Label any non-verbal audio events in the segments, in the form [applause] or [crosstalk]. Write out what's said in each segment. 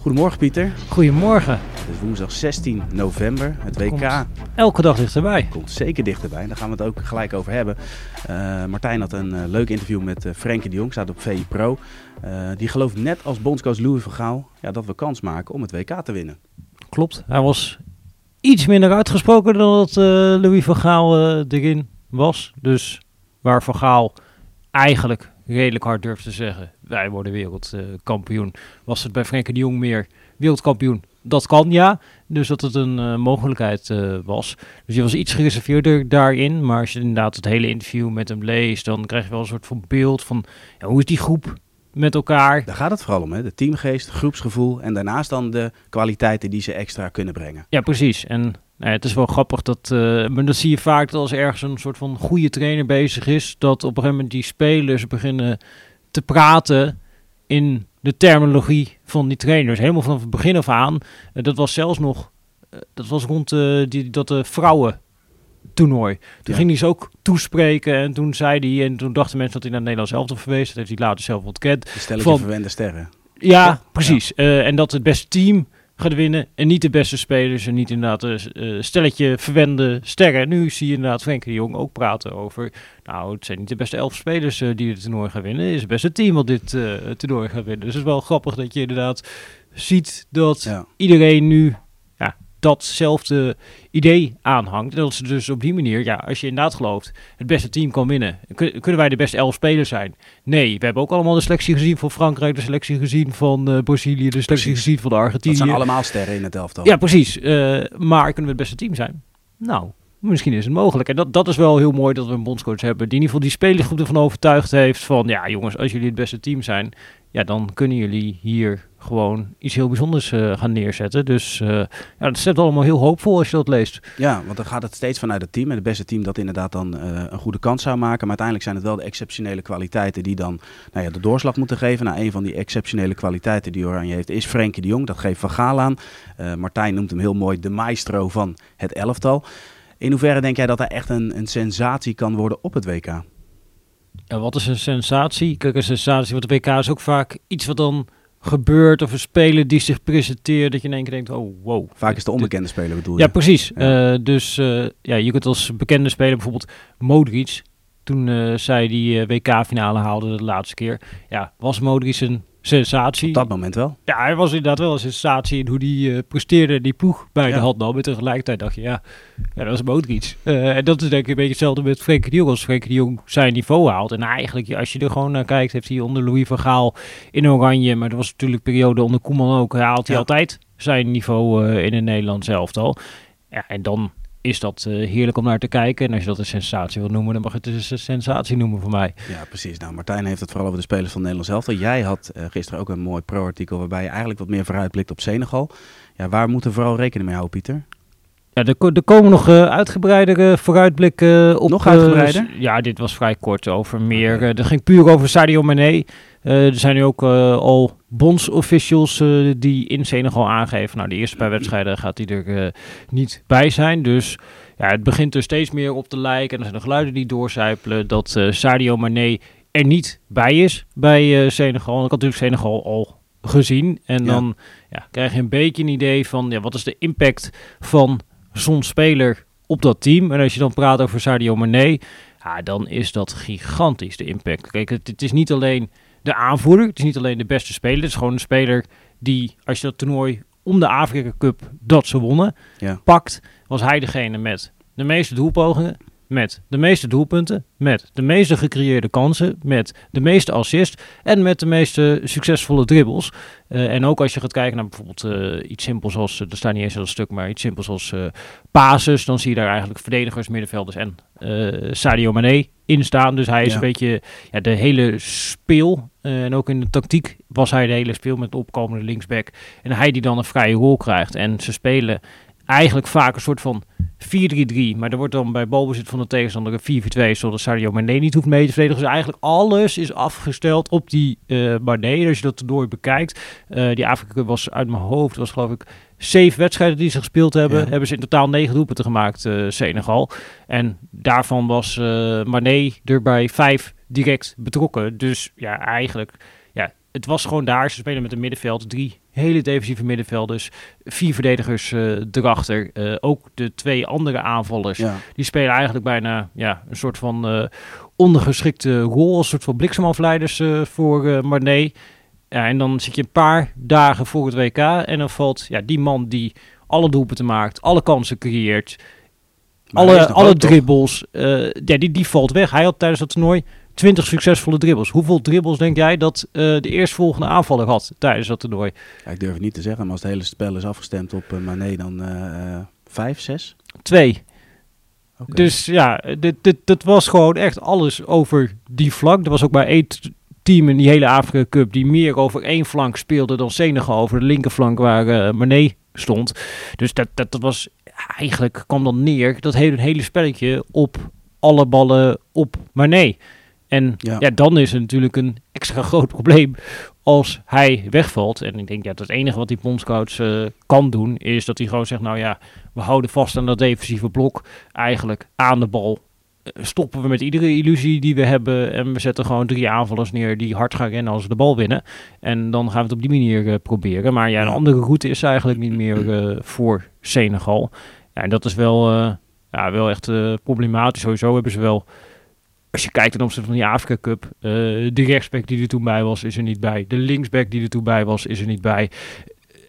Goedemorgen Pieter. Goedemorgen. Het is woensdag 16 november. Het WK Komt elke dag dichterbij. komt zeker dichterbij. Daar gaan we het ook gelijk over hebben. Eh, Martijn had een eh, leuk interview met Frenkie de Jong. Staat op VI Pro. Die gelooft net als bondscoach Louis van Gaal ja, dat we kans maken om het WK te winnen. Klopt. Hij was iets minder uitgesproken dan dat Louis van Gaal erin was. Dus waar Van Gaal eigenlijk redelijk hard durft te zeggen... wij worden wereldkampioen. was het bij Frenkie de Jong meer wereldkampioen. Dat kan, ja. Dus dat het een eh, mogelijkheid eh, was. Dus je was iets gereserveerder daarin. Maar als je inderdaad het hele interview met hem leest... dan krijg je wel een soort van beeld van... Ja, hoe is die groep met elkaar? Daar gaat het vooral om. Hè? De teamgeest, groepsgevoel en daarnaast dan de kwaliteiten die ze extra kunnen brengen. Ja, precies. En nou het is wel grappig dat, eh, maar dat zie je vaak dat als ergens een soort van goede trainer bezig is, dat op een gegeven moment die spelers beginnen te praten in de terminologie van die trainers. Helemaal vanaf het begin af aan. Eh, dat was zelfs nog, eh, dat was rond die, dat de vrouwen toernooi. Toen Ja. ging hij ze ook toespreken en toen zei hij, en toen dachten mensen dat hij naar Nederland zelf verwees. Dat heeft hij later zelf ontkend. De stelletje Van- verwende sterren. Ja, Ja. precies. En dat het beste team gaat winnen en niet de beste spelers en niet inderdaad een eh, stelletje verwende sterren. Nu zie je inderdaad Frenkie de Jong ook praten over, nou het zijn niet de beste elf spelers eh, die het toernooi gaan winnen, het is het beste team wat dit eh, toernooi gaat winnen. Dus het is wel grappig dat je inderdaad ziet dat Ja. iedereen nu datzelfde idee aanhangt. Dat ze dus op die manier, ja, als je inderdaad gelooft, het beste team kan winnen. Kun- kunnen wij de beste elf spelers zijn? Nee, we hebben ook allemaal de selectie gezien van Frankrijk, de selectie gezien van eh, Brazilië, de selectie Precies. gezien van de Dat Argentinië. zijn allemaal sterren in het elftal. Ja, precies. Eh, maar kunnen we het beste team zijn? Nou, misschien is het mogelijk. En dat, dat is wel heel mooi dat we een bondscoach hebben die in ieder geval die spelersgroep ervan overtuigd heeft van, ja jongens, als jullie het beste team zijn, ja, dan kunnen jullie hier gewoon iets heel bijzonders eh, gaan neerzetten. Dus eh, ja, dat stemt allemaal heel hoopvol als je dat leest. Ja, want dan gaat het steeds vanuit het team. En het beste team dat inderdaad dan eh, een goede kans zou maken. Maar uiteindelijk zijn het wel de exceptionele kwaliteiten die dan nou ja, de doorslag moeten geven. Nou, een van die exceptionele kwaliteiten die Oranje heeft is Frenkie de Jong. Dat geeft Van Gaal aan. Eh, Martijn noemt hem heel mooi de maestro van het elftal. In hoeverre denk jij dat hij echt een, een sensatie kan worden op het WK? Ja, wat is een sensatie? Kijk, een sensatie wat de WK is ook vaak iets wat dan gebeurt of een speler die zich presenteert dat je in één keer denkt, oh wow. Vaak is de onbekende speler bedoel je? Ja, precies. Ja. Eh, dus eh, ja, je kunt als bekende speler bijvoorbeeld Modric, toen eh, zij die WK-finale haalde de laatste keer, ja, was Modric een sensatie. Op dat moment wel. Ja, hij was inderdaad wel een sensatie in hoe hij eh, presteerde en die ploeg bij de hand nam. En tegelijkertijd dacht je, ja, ja dat was Modric. Eh, en dat is denk ik een beetje hetzelfde met Frenkie de Jong. Als Frenkie de Jong zijn niveau haalt. En eigenlijk, als je er gewoon naar kijkt, heeft hij onder Louis van Gaal in Oranje. Maar dat was natuurlijk een periode onder Koeman ook. Haalt hij Ja. altijd zijn niveau eh, in het Nederlands elftal. Ja, en dan is dat eh, heerlijk om naar te kijken. En als je dat een sensatie wil noemen, dan mag je het dus een sensatie noemen voor mij. Ja, precies. Nou, Martijn heeft het vooral over de spelers van Nederlands elftal. Jij had eh, gisteren ook een mooi pro-artikel waarbij je eigenlijk wat meer vooruitblikt op Senegal. Ja, waar moeten we vooral rekening mee houden, Pieter? Ja, er, er komen nog eh uitgebreidere vooruitblikken op. Nog uitgebreider? s- ja, dit was vrij kort over meer. eh, er ging puur over Sadio Mane. Eh, er zijn nu ook al bondsofficials eh, die in Senegal aangeven. Nou, de eerste paar wedstrijden gaat hij er eh, niet bij zijn. Dus ja, het begint er steeds meer op te lijken. En er zijn de geluiden die doorcijpelen dat eh, Sadio Mane er niet bij is bij Senegal. En ik had natuurlijk Senegal al gezien. En Ja. dan ja, krijg je een beetje een idee van ja, wat is de impact van zo'n speler op dat team. En als je dan praat over Sadio Mane, ja, dan is dat gigantisch de impact. Kijk, het, het is niet alleen de aanvoerder, het is niet alleen de beste speler. Het is gewoon een speler die, als je dat toernooi om de Afrika Cup dat ze wonnen, Ja. pakt, was hij degene met de meeste doelpogingen, met de meeste doelpunten, met de meeste gecreëerde kansen, met de meeste assists en met de meeste succesvolle dribbles. Eh, en ook als je gaat kijken naar bijvoorbeeld eh, iets simpels als, er staat niet eens een stuk, maar iets simpels als pases, dan zie je daar eigenlijk verdedigers, middenvelders en Sadio Mane in staan. Dus hij is Ja. een beetje ja, de hele speel. eh, en ook in de tactiek was hij de hele speel met de opkomende linksback. En hij die dan een vrije rol krijgt. En ze spelen eigenlijk vaak een soort van 4-3-3. Maar er wordt dan bij balbezit van de tegenstander een 4-4-2, zodat Sadio Mane niet hoeft mee te verdedigen. Dus eigenlijk alles is afgesteld op die eh Mane. Als je dat toernooi bekijkt. eh, die Afrika Cup was uit mijn hoofd, was geloof ik zeven wedstrijden die ze gespeeld hebben. Ja. Hebben ze in totaal negen doelpunten gemaakt, eh, Senegal. En daarvan was eh Mane er bij vijf direct betrokken. Dus ja, eigenlijk ja, het was gewoon daar. Ze spelen met een middenveld. Drie hele defensieve middenvelders. Vier verdedigers uh, erachter. Uh, ook de twee andere aanvallers. Ja. Die spelen eigenlijk bijna ja, een soort van uh, ondergeschikte rol. Een soort van bliksemafleiders voor uh, Marnay. Ja, en dan zit je een paar dagen voor het WK. En dan valt ja, die man die alle doelpunten maakt. Alle kansen creëert. Maar alle alle dribbles. eh, ja, die, die valt weg. Hij had tijdens dat toernooi 20 succesvolle dribbles. Hoeveel dribbles denk jij dat eh, de eerstvolgende aanvaller had tijdens dat toernooi? Ja, ik durf het niet te zeggen, maar als het hele spel is afgestemd op uh, Mané, dan vijf, zes? Twee. Dus ja, dit, dit, dit was gewoon echt alles over die flank. Er was ook maar één team in die hele Afrika Cup die meer over één flank speelde dan Senegal over de linkerflank waar Mané stond. Dus dat, dat, dat was eigenlijk kwam dan neer dat hele, hele spelletje op alle ballen op Mané. En Ja. ja. dan is het natuurlijk een extra groot probleem als hij wegvalt. En ik denk dat het enige wat die bondscoach eh, kan doen is dat hij gewoon zegt, nou ja, we houden vast aan dat defensieve blok. Eigenlijk aan de bal stoppen we met iedere illusie die we hebben. En we zetten gewoon drie aanvallers neer die hard gaan rennen als we de bal winnen. En dan gaan we het op die manier eh, proberen. Maar ja, een andere route is eigenlijk niet meer eh, voor Senegal. Ja, en dat is wel, eh, ja, wel echt eh, problematisch. Sowieso hebben ze wel... Als je kijkt ten opzichte van die Afrika Cup, eh, de rechtsback die er toen bij was, is er niet bij. De linksback die er toen bij was, is er niet bij.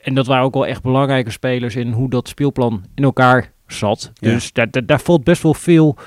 En dat waren ook wel echt belangrijke spelers in hoe dat speelplan in elkaar zat. Ja. Dus daar, daar, daar valt best wel veel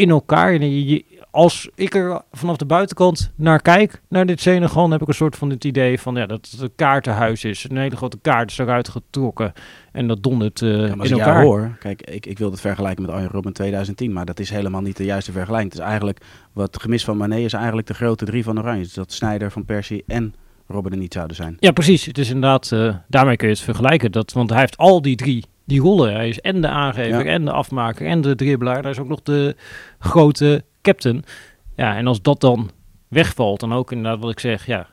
in elkaar. En je- als ik er vanaf de buitenkant naar kijk, naar dit Senegal, dan heb ik een soort van het idee van ja, dat het een kaartenhuis is. Een hele grote kaart is eruit getrokken en dat dondert eh Ja, maar in elkaar. hoor, kijk, ik, ik wil het vergelijken met Arjen Robben 2010, maar dat is helemaal niet de juiste vergelijking. Het is eigenlijk, wat gemis van Mané is eigenlijk de grote drie van Oranje. Dus dat Sneijder, Van Persie en Robben er niet zouden zijn. Ja, precies. Het is inderdaad, eh, daarmee kun je het vergelijken. Dat, want hij heeft al die drie, die rollen. Hij is en de aangever, Ja. en de afmaker, en de dribbelaar. Hij is ook nog de grote captain. Ja, en als dat dan wegvalt, dan ook inderdaad wat ik zeg, ja...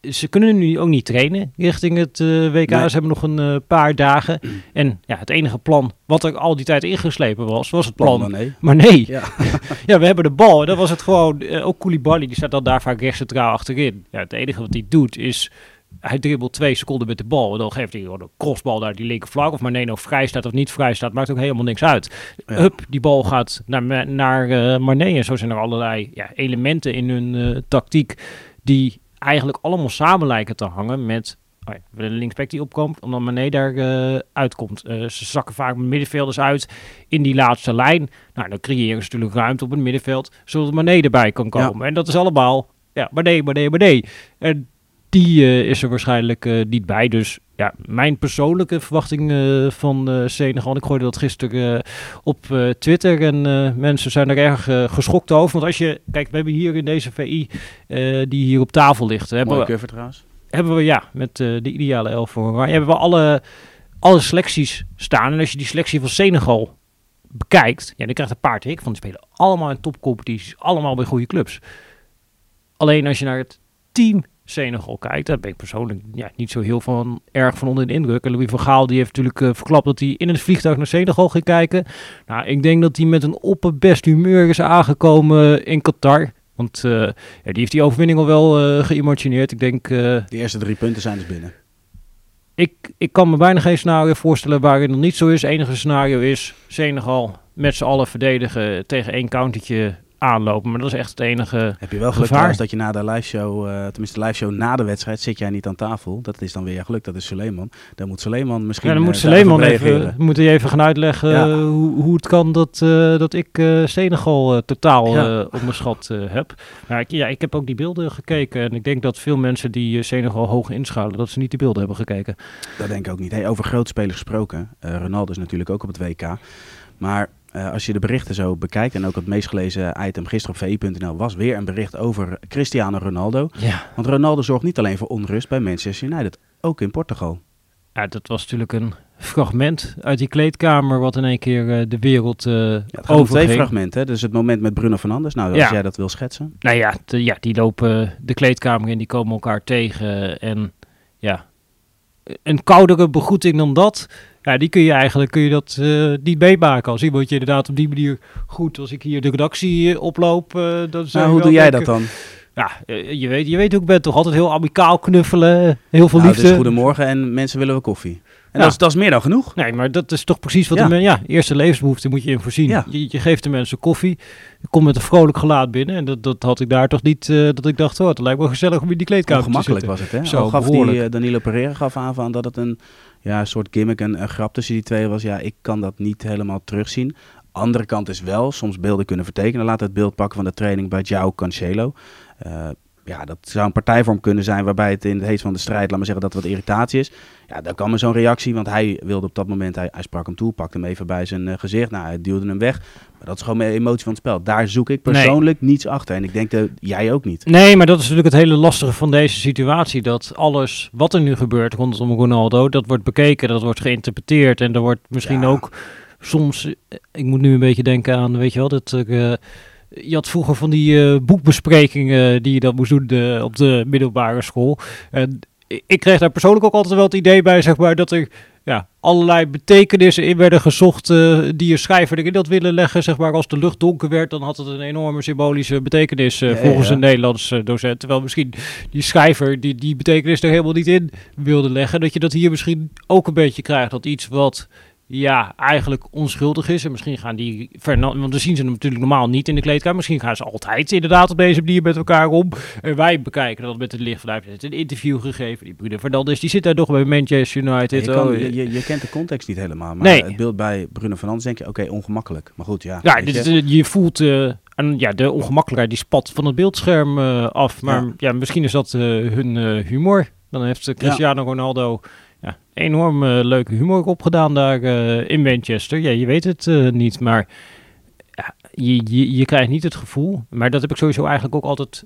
eh, Ze kunnen nu ook niet trainen richting het eh, WK. Nee. Ze hebben nog een eh, paar dagen. [clears throat] En ja, het enige plan wat er al die tijd ingeslepen was, was het plan. Mané. Maar nee, Ja. [laughs] ja, we hebben de bal. En dan was het gewoon, ook Koulibaly, die staat dan daar vaak rechts centraal achterin. Ja, het enige wat hij doet is, hij dribbelt twee seconden met de bal. En dan geeft hij een crossbal naar die linkerflank. Of maar nee, nou vrij staat of niet vrij staat, maakt ook helemaal niks uit. Ja. Hup, die bal gaat naar, naar eh Mané. En zo zijn er allerlei ja, elementen in hun eh, tactiek die eigenlijk allemaal samen lijken te hangen met... Oh ja, de linksback die opkomt, omdat Mané daar eh, uitkomt. Eh, ze zakken vaak middenvelders uit in die laatste lijn. Nou, dan creëren ze natuurlijk ruimte op het middenveld, zodat Mané erbij kan Ja. komen. En dat is allemaal, ja, Mané, Mané, Mané. En die eh, is er waarschijnlijk eh, niet bij. Dus ja, mijn persoonlijke verwachting eh, van Senegal, ik gooide dat gisteren op Twitter en mensen zijn er erg geschokt over. Want als je, kijk, we hebben hier in deze VI, die hier op tafel ligt, hebben Mooie we, cover trouwens. hebben we ja, met de ideale elf voor Oranje, hebben we alle, alle selecties staan. En als je die selectie van Senegal bekijkt, ja, dan krijgt een paard hik van die spelen allemaal in topcompetities, allemaal bij goede clubs. Alleen als je naar het team Senegal kijkt, daar ben ik persoonlijk ja, niet zo heel van, erg van onder de indruk. En Louis van Gaal die heeft natuurlijk eh, verklapt dat hij in het vliegtuig naar Senegal ging kijken. Nou, ik denk dat hij met een opperbest humeur is aangekomen in Qatar. Want eh, ja, die heeft die overwinning al wel eh geëmotioneerd. Ik denk, eh, De eerste drie punten zijn dus binnen. ik, ik kan me bijna geen scenario voorstellen waarin dat niet zo is. Het enige scenario is Senegal met z'n allen verdedigen tegen één countertje aanlopen. Maar dat is echt het enige. Heb je wel geluk Gevaar. dat je na de live show, eh, tenminste de live show na de wedstrijd, zit jij niet aan tafel. Dat is dan weer geluk, dat is Suleiman. Dan moet Suleiman misschien Ja, dan moet eh, Suleiman even, reageren. moet hij even gaan uitleggen Ja. eh, hoe, hoe het kan dat, dat ik Senegal totaal Ja. onderschat heb. Maar ik, ja, ik heb ook die beelden gekeken. En ik denk dat veel mensen die Senegal hoog inschalen, dat ze niet die beelden hebben gekeken. Dat denk ik ook niet. Hey, over grootspelers gesproken. Ronaldo is natuurlijk ook op het WK. Maar eh, als je de berichten zo bekijkt, en ook het meest gelezen item gisteren op vi.nl was weer een bericht over Cristiano Ronaldo. Ja. Want Ronaldo zorgt niet alleen voor onrust bij Manchester United, ook in Portugal. ja, dat was natuurlijk een fragment uit die kleedkamer wat in één keer eh, de wereld eh Ja, om twee fragmenten. Hè? Dus het moment met Bruno Fernandes. Nou, als Ja. jij dat wil schetsen. Nou ja, de- ja, die lopen de kleedkamer in, die komen elkaar tegen. En ja, een koudere begroeting dan dat, ja, die kun je eigenlijk kun je dat, eh, niet meemaken. Als iemand je inderdaad op die manier goed, als ik hier de redactie eh, oploop, eh dan zou Nou, hoe doe jij dat dan? ja, je weet, je weet hoe ik ben toch altijd heel amicaal knuffelen, heel veel Nou, liefde. dus goedemorgen en mensen willen we koffie. En Ja. dat, is, dat is meer dan genoeg. Nee, maar dat is toch precies wat Ja. de men, ja, eerste levensbehoefte moet je in voorzien. Ja. Je, je geeft de mensen koffie, je komt met een vrolijk gelaat binnen en dat, dat had ik daar toch niet, eh, dat ik dacht, oh, het lijkt wel gezellig om in die kleedkamer zitten. was het, hè? Zo, Al gaf behoorlijk. die, eh, Danilo Pereira gaf aan van dat het een, ja, soort gimmick, een, een grap tussen die twee was. Ja, ik kan dat niet helemaal terugzien. Andere kant is wel soms beelden kunnen vertekenen. Laat het beeld pakken van de training bij João Cancelo. Eh, ja, dat zou een partijvorm kunnen zijn waarbij het in het heet van de strijd, laat maar zeggen dat er wat irritatie is. Ja, dan kwam er zo'n reactie, want hij wilde op dat moment, hij, hij sprak hem toe, pakte hem even bij zijn eh, gezicht. Nou, hij duwde hem weg. Maar dat is gewoon mijn emotie van het spel. Daar zoek ik Nee. persoonlijk niets achter. En ik denk dat jij ook niet. Nee, maar dat is natuurlijk het hele lastige van deze situatie. Dat alles wat er nu gebeurt rondom Ronaldo, dat wordt bekeken, dat wordt geïnterpreteerd. En er wordt misschien Ja. ook soms, eh, ik moet nu een beetje denken aan, weet je wel, dat eh, je had vroeger van die eh, boekbesprekingen die je dan moest doen eh, op de middelbare school. En ik- kreeg daar persoonlijk ook altijd wel het idee bij, zeg maar, dat er ja, allerlei betekenissen in werden gezocht eh, die een schrijver erin had willen leggen. Zeg maar, als de lucht donker werd, dan had het een enorme symbolische betekenis eh, Ja, volgens ja. een Nederlands eh, docent. Terwijl misschien die schrijver die, die betekenis er helemaal niet in wilde leggen. Dat je dat hier misschien ook een beetje krijgt. Dat iets wat ja, eigenlijk onschuldig is. En misschien gaan die, Fernan- want we zien ze natuurlijk normaal niet in de kleedkamer. Misschien gaan ze altijd inderdaad op deze manier met elkaar om. En wij bekijken dat met het licht vanuit. Het een interview gegeven. Die Bruno Fernandes, die zit daar nog bij Manchester United. je, kan- Oh, je, je, je kent de context niet helemaal. Maar Nee. het beeld bij Bruno Fernandes denk je, oké, ongemakkelijk. Maar goed, ja. Ja, dit, je. eh, je voelt eh, en, ja, de ongemakkelijkheid die spat van het beeldscherm eh, af. Maar ja. Ja. misschien is dat eh, hun eh, humor. Dan heeft eh, Cristiano Ronaldo ja, enorm eh, leuke humor opgedaan daar eh, in Manchester. Ja, je weet het eh, niet, maar ja, je, je, je krijgt niet het gevoel. Maar dat heb ik sowieso eigenlijk ook altijd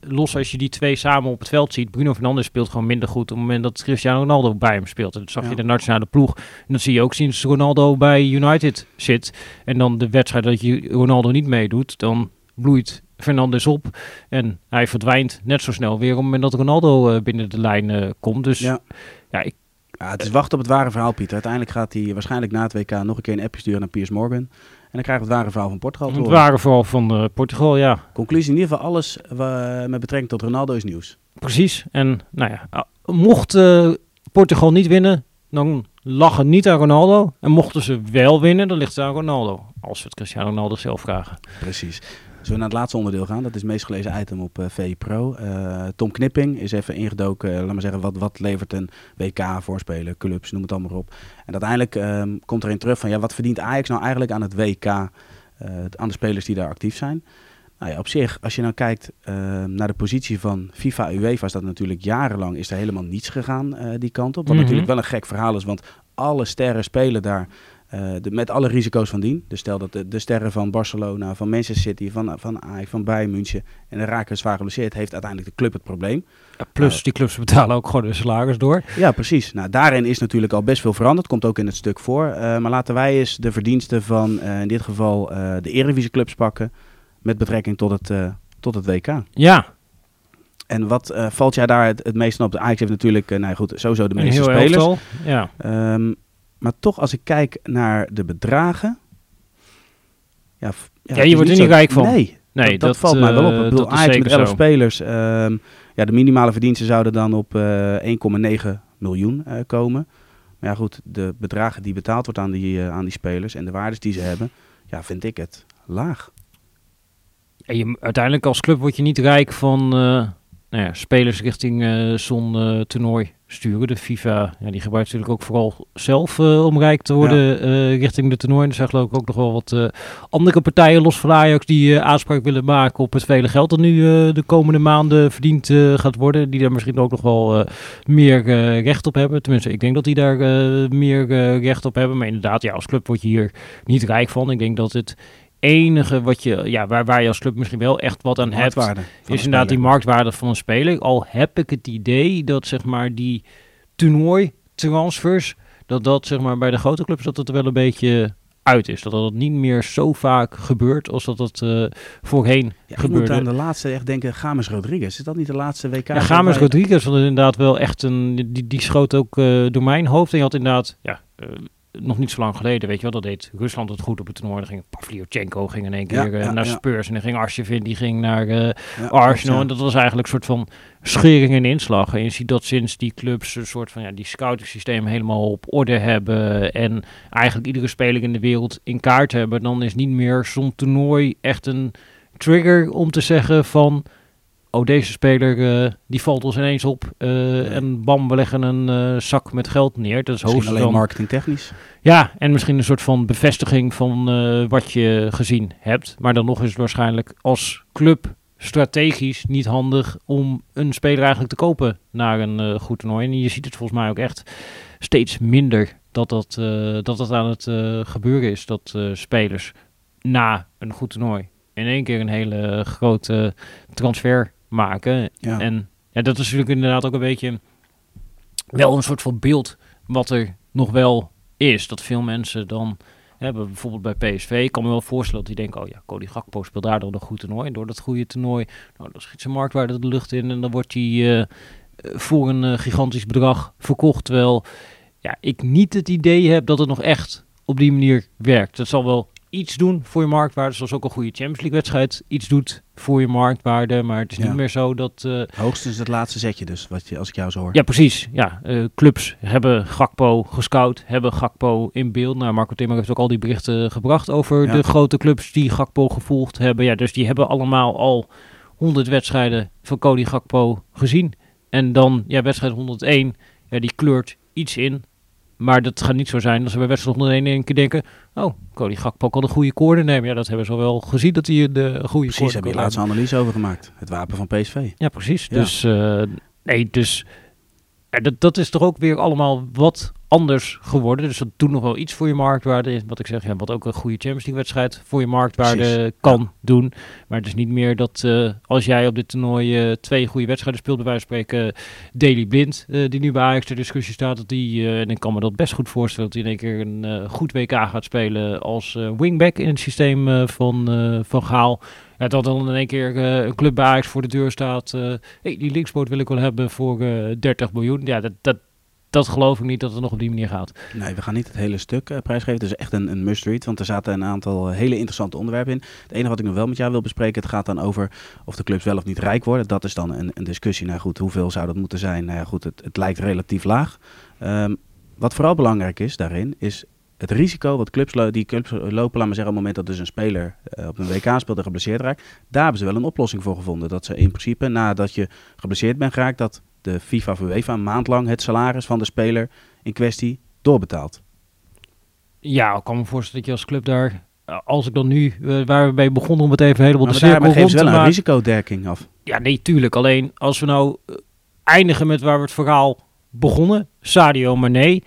los als je die twee samen op het veld ziet. Bruno Fernandes speelt gewoon minder goed op het moment dat Cristiano Ronaldo bij hem speelt. En dat zag je Ja. de nationale ploeg. En dat zie je ook sinds Ronaldo bij United zit. En dan de wedstrijd dat je Ronaldo niet meedoet, dan bloeit Fernandes op. En hij verdwijnt net zo snel weer op het moment dat Ronaldo binnen de lijn komt. Dus ja, Ja. ik, Ja, het is wachten op het ware verhaal, Pieter. Uiteindelijk gaat hij waarschijnlijk na het WK nog een keer een appje sturen naar Piers Morgan. En dan krijgen we het ware verhaal van Portugal het waren vooral van eh, Portugal, ja. Conclusie, in ieder geval alles wa- met betrekking tot Ronaldo is nieuws. Precies. En nou ja, ah, mocht eh, Portugal niet winnen, dan lag het niet aan Ronaldo. En mochten ze wel winnen, dan ligt het aan Ronaldo. Als we het Cristiano Ronaldo zelf vragen. Precies. Zullen we naar het laatste onderdeel gaan? Dat is het meest gelezen item op VI Pro. Eh, Tom Knipping is even ingedoken. eh, laat maar zeggen, wat, wat levert een WK voorspelen, clubs, noem het allemaal op. En uiteindelijk ehm, komt erin terug van, ja, wat verdient Ajax nou eigenlijk aan het WK, aan de spelers die daar actief zijn? Nou ja, op zich, als je nou kijkt ehm, naar de positie van FIFA UEFA, is dat natuurlijk jarenlang is er helemaal niets gegaan die kant op. Wat Mhm. natuurlijk wel een gek verhaal is, want alle sterren spelen daar eh, de, met alle risico's van dien. Dus stel dat de, de sterren van Barcelona, van Manchester City, van, van Ajax, van Bayern München en de raken zwaar geblesseerd, heeft uiteindelijk de club het probleem. plus, Nou, die clubs betalen ook gewoon de salaris door. Ja, precies. Nou, daarin is natuurlijk al best veel veranderd. Komt ook in het stuk voor. Eh, maar laten wij eens de verdiensten van eh, in dit geval eh, de Eredivisie clubs pakken met betrekking tot het, eh, tot het WK. Ja, En wat eh, valt jij daar het, het meest op? De Ajax heeft natuurlijk, eh nou goed, sowieso de meeste spelers. elftal. Ja. Ehm, maar toch, als ik kijk naar de bedragen. Ja, Ja, het je wordt er niet rijk van. Nee, Nee, dat, dat valt mij wel op. eh, Ik bedoel, Ajax met zeker 11 zo. spelers. ehm, ja, de minimale verdiensten zouden dan op eh 1,9 miljoen eh, komen. Maar ja, goed, de bedragen die betaald wordt aan die, eh, aan die spelers en de waardes die ze hebben, ja, vind ik het laag. En je, uiteindelijk als club word je niet rijk van eh, nou ja, spelers richting eh, zo'n eh, toernooi sturen. De FIFA ja, die gebruikt natuurlijk ook vooral zelf eh, om rijk te worden eh, richting de toernooi. Er zijn geloof ik ook nog wel wat eh, andere partijen los van Ajax die eh, aanspraak willen maken op het vele geld dat nu eh, de komende maanden verdiend eh, gaat worden. Die daar misschien ook nog wel eh, meer eh, recht op hebben. Tenminste, ik denk dat die daar eh, meer eh, recht op hebben. Maar inderdaad, ja, als club word je hier niet rijk van. Ik denk dat het enige wat je, ja, waar, waar je als club misschien wel echt wat aan hebt, is de inderdaad die marktwaarde van een speler. Al heb ik het idee dat zeg maar die toernooi-transfers, dat dat zeg maar bij de grote clubs dat het er wel een beetje uit is. Dat dat niet meer zo vaak gebeurt als dat het eh, voorheen Ja, ik moet gebeurde. aan de laatste echt denken, Games Rodriguez. Is dat niet de laatste WK? Ja, dat wij- Rodriguez was inderdaad wel echt een. Die, die schoot ook eh, door mijn hoofd. En je had inderdaad. Ja, eh, nog niet zo lang geleden, weet je wel, dat deed Rusland het goed op het toernooi. Dan ging Pavlyuchenko ging in één keer eh, ja, naar ja. Spurs en dan ging Arsjevin, die ging naar eh, Arsenal. En dat was eigenlijk een soort van schering en inslag. En je ziet dat sinds die clubs een soort van ja, die scouting systeem helemaal op orde hebben. En eigenlijk iedere speler in de wereld in kaart hebben. Dan is niet meer zo'n toernooi echt een trigger om te zeggen van... Oh, deze speler eh, die valt ons ineens op. eh, En bam, we leggen een eh, zak met geld neer. Dat is Misschien alleen dan- marketingtechnisch. ja, en misschien een soort van bevestiging van wat je gezien hebt. Maar dan nog is het waarschijnlijk als club strategisch niet handig om een speler eigenlijk te kopen naar een goed toernooi. En je ziet het volgens mij ook echt steeds minder dat dat, dat, dat aan het gebeuren is. Dat spelers na een goed toernooi in één keer een hele grote transfer maken. Ja. En ja, dat is natuurlijk inderdaad ook een beetje wel een soort van beeld wat er nog wel is. Dat veel mensen dan hebben, bijvoorbeeld bij PSV, ik kan me wel voorstellen dat die denken, oh ja, Cody Gakpo speelt daar dan een goed toernooi. En door dat goede toernooi, nou, dan schiet zijn marktwaarde de lucht in en dan wordt hij eh, voor een eh, gigantisch bedrag verkocht. Terwijl ja, ik niet het idee heb dat het nog echt op die manier werkt. Het zal wel iets doen voor je marktwaarde, zoals ook een goede Champions League wedstrijd iets doet voor je marktwaarde. Maar het is Ja. niet meer zo dat... eh, Hoogstens het laatste zetje dus, wat je, als ik jou zo hoor. ja, precies. Ja, eh, clubs hebben Gakpo gescout, hebben Gakpo in beeld. Nou, Marco Timmer heeft ook al die berichten gebracht over Ja. de grote clubs die Gakpo gevolgd hebben. Ja, dus die hebben allemaal al 100 wedstrijden van Cody Gakpo gezien. En dan, ja, wedstrijd 101, ja, die kleurt iets in. Maar dat gaat niet zo zijn als we bij wedstrijd 101 in één keer denken... Oh, Cody Gakpo kan een goede corner nemen. Ja, dat hebben ze al wel gezien dat hij eh, goede Precies, corner heb je kan laatst nemen. een analyse over gemaakt. Het wapen van PSV. Ja, precies. Ja. Dus, eh, nee, dus ja, dat, dat is toch ook weer allemaal wat anders geworden. Dus dat doet nog wel iets voor je marktwaarde. Wat ik zeg, ja, wat ook een goede Champions League wedstrijd voor je marktwaarde Precies, kan doen. Maar het is niet meer dat eh, als jij op dit toernooi eh, twee goede wedstrijden speelt, bij wijze van spreken Daily Blind, eh, die nu bij Ajax ter discussie staat, dat die, eh, en ik kan me dat best goed voorstellen, dat hij in één keer een eh, goed WK gaat spelen als eh, wingback in het systeem eh, van, eh, van Gaal. Ja, dat dan in één keer eh, een club bij Ajax voor de deur staat. eh hey, die linkspoot wil ik wel hebben voor eh 30 miljoen. Ja, dat, dat, dat geloof ik niet dat het nog op die manier gaat. Nee, we gaan niet het hele stuk eh, prijsgeven. Het is echt een, een must-read, want er zaten een aantal hele interessante onderwerpen in. Het enige wat ik nog wel met jou wil bespreken, het gaat dan over of de clubs wel of niet rijk worden. Dat is dan een, een discussie. Nou goed, hoeveel zou dat moeten zijn? Nou ja, goed, het, het lijkt relatief laag. Ehm, wat vooral belangrijk is daarin, is het risico wat clubs, die clubs lopen, laat maar zeggen, op het moment dat dus een speler eh, op een WK speelt en geblesseerd raakt, daar hebben ze wel een oplossing voor gevonden. Dat ze in principe, nadat je geblesseerd bent geraakt, dat de FIFA of UEFA een maand lang het salaris van de speler in kwestie doorbetaalt. Ja, ik kan me voorstellen dat je als club daar, eh, als ik dan nu, eh, waar we mee begonnen om het even helemaal Maar de cirkel rond te wel een maken. risicodekking af. Ja, nee, tuurlijk. Alleen als we nou eh, eindigen met waar we het verhaal begonnen, Sadio Mane.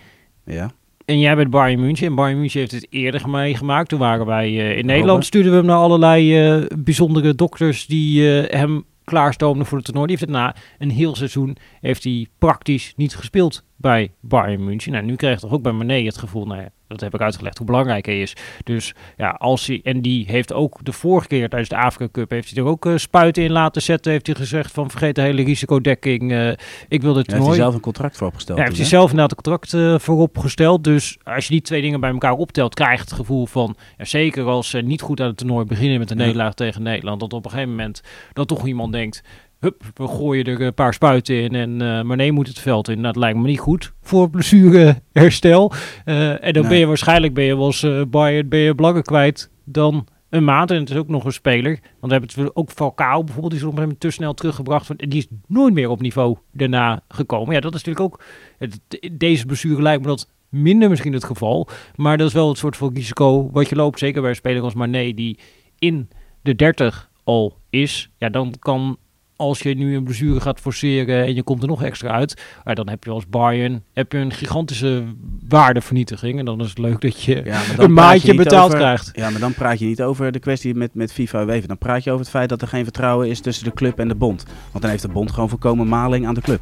Ja. En jij bent Bayern München. En Bayern München heeft het eerder meegemaakt. Toen waren wij in Nederland. Stuurden we hem naar allerlei bijzondere dokters die hem klaarstoomden voor het toernooi. Die heeft het na een heel seizoen heeft hij praktisch niet gespeeld bij Bayern München. Nou, nu krijg je toch ook bij Mane het gevoel, nou dat heb ik uitgelegd, hoe belangrijk hij is. Dus ja, als hij, en die heeft ook de vorige keer tijdens de Afrika Cup, heeft hij er ook eh, spuiten in laten zetten. Heeft hij gezegd van vergeet de hele risicodekking, eh, ik wil dit Daar heeft hij toernooi. zelf een contract voor opgesteld. Ja, heeft hij zelf inderdaad een contract eh, voorop gesteld. Dus als je die twee dingen bij elkaar optelt, krijg je het gevoel van... Ja, zeker als ze niet goed aan het toernooi beginnen met een nederlaag tegen Nederland... dat op een gegeven moment dat toch iemand denkt... Hup, we gooien er een paar spuiten in en maar nee moet het veld in. Nou, dat lijkt me niet goed voor blessureherstel. Eh en dan Nee. ben je waarschijnlijk ben je als eh Bayern ben je belangen kwijt dan een maand. En het is ook nog een speler. Want we hebben het ook Falcao bijvoorbeeld, die is op moment te snel teruggebracht. En die is nooit meer op niveau daarna gekomen. Ja, dat is natuurlijk ook... Het, deze blessure lijkt me dat minder misschien het geval. Maar dat is wel het soort van risico wat je loopt. Zeker bij een speler als Mane, die in de 30 al is. Ja, dan kan... Als je nu een blessure gaat forceren en je komt er nog extra uit, ja, dan heb je als Bayern heb je een gigantische waardevernietiging. En dan is het leuk dat je Ja, [laughs] een praat je maandje niet betaald over- krijgt. Ja, maar dan praat je niet over de kwestie met, met FIFA en UEFA. Dan praat je over het feit dat er geen vertrouwen is tussen de club en de bond. Want dan heeft de bond gewoon voorkomen maling aan de club.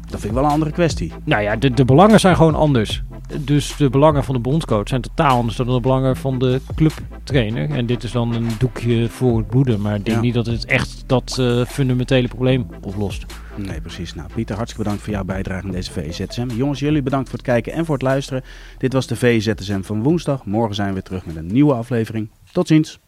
Dat vind ik wel een andere kwestie. Nou ja, de, de belangen zijn gewoon anders. Dus de belangen van de bondscoach zijn totaal anders dan de belangen van de clubtrainer. En dit is dan een doekje voor het bloeden. Maar ik denk Ja. niet dat het echt dat eh, fundamentele probleem oplost. Nee, precies. Nou, Pieter, hartstikke bedankt voor jouw bijdrage aan deze VZSM. Jongens, jullie bedankt voor het kijken en voor het luisteren. Dit was de VZSM van woensdag. Morgen zijn we weer terug met een nieuwe aflevering. Tot ziens.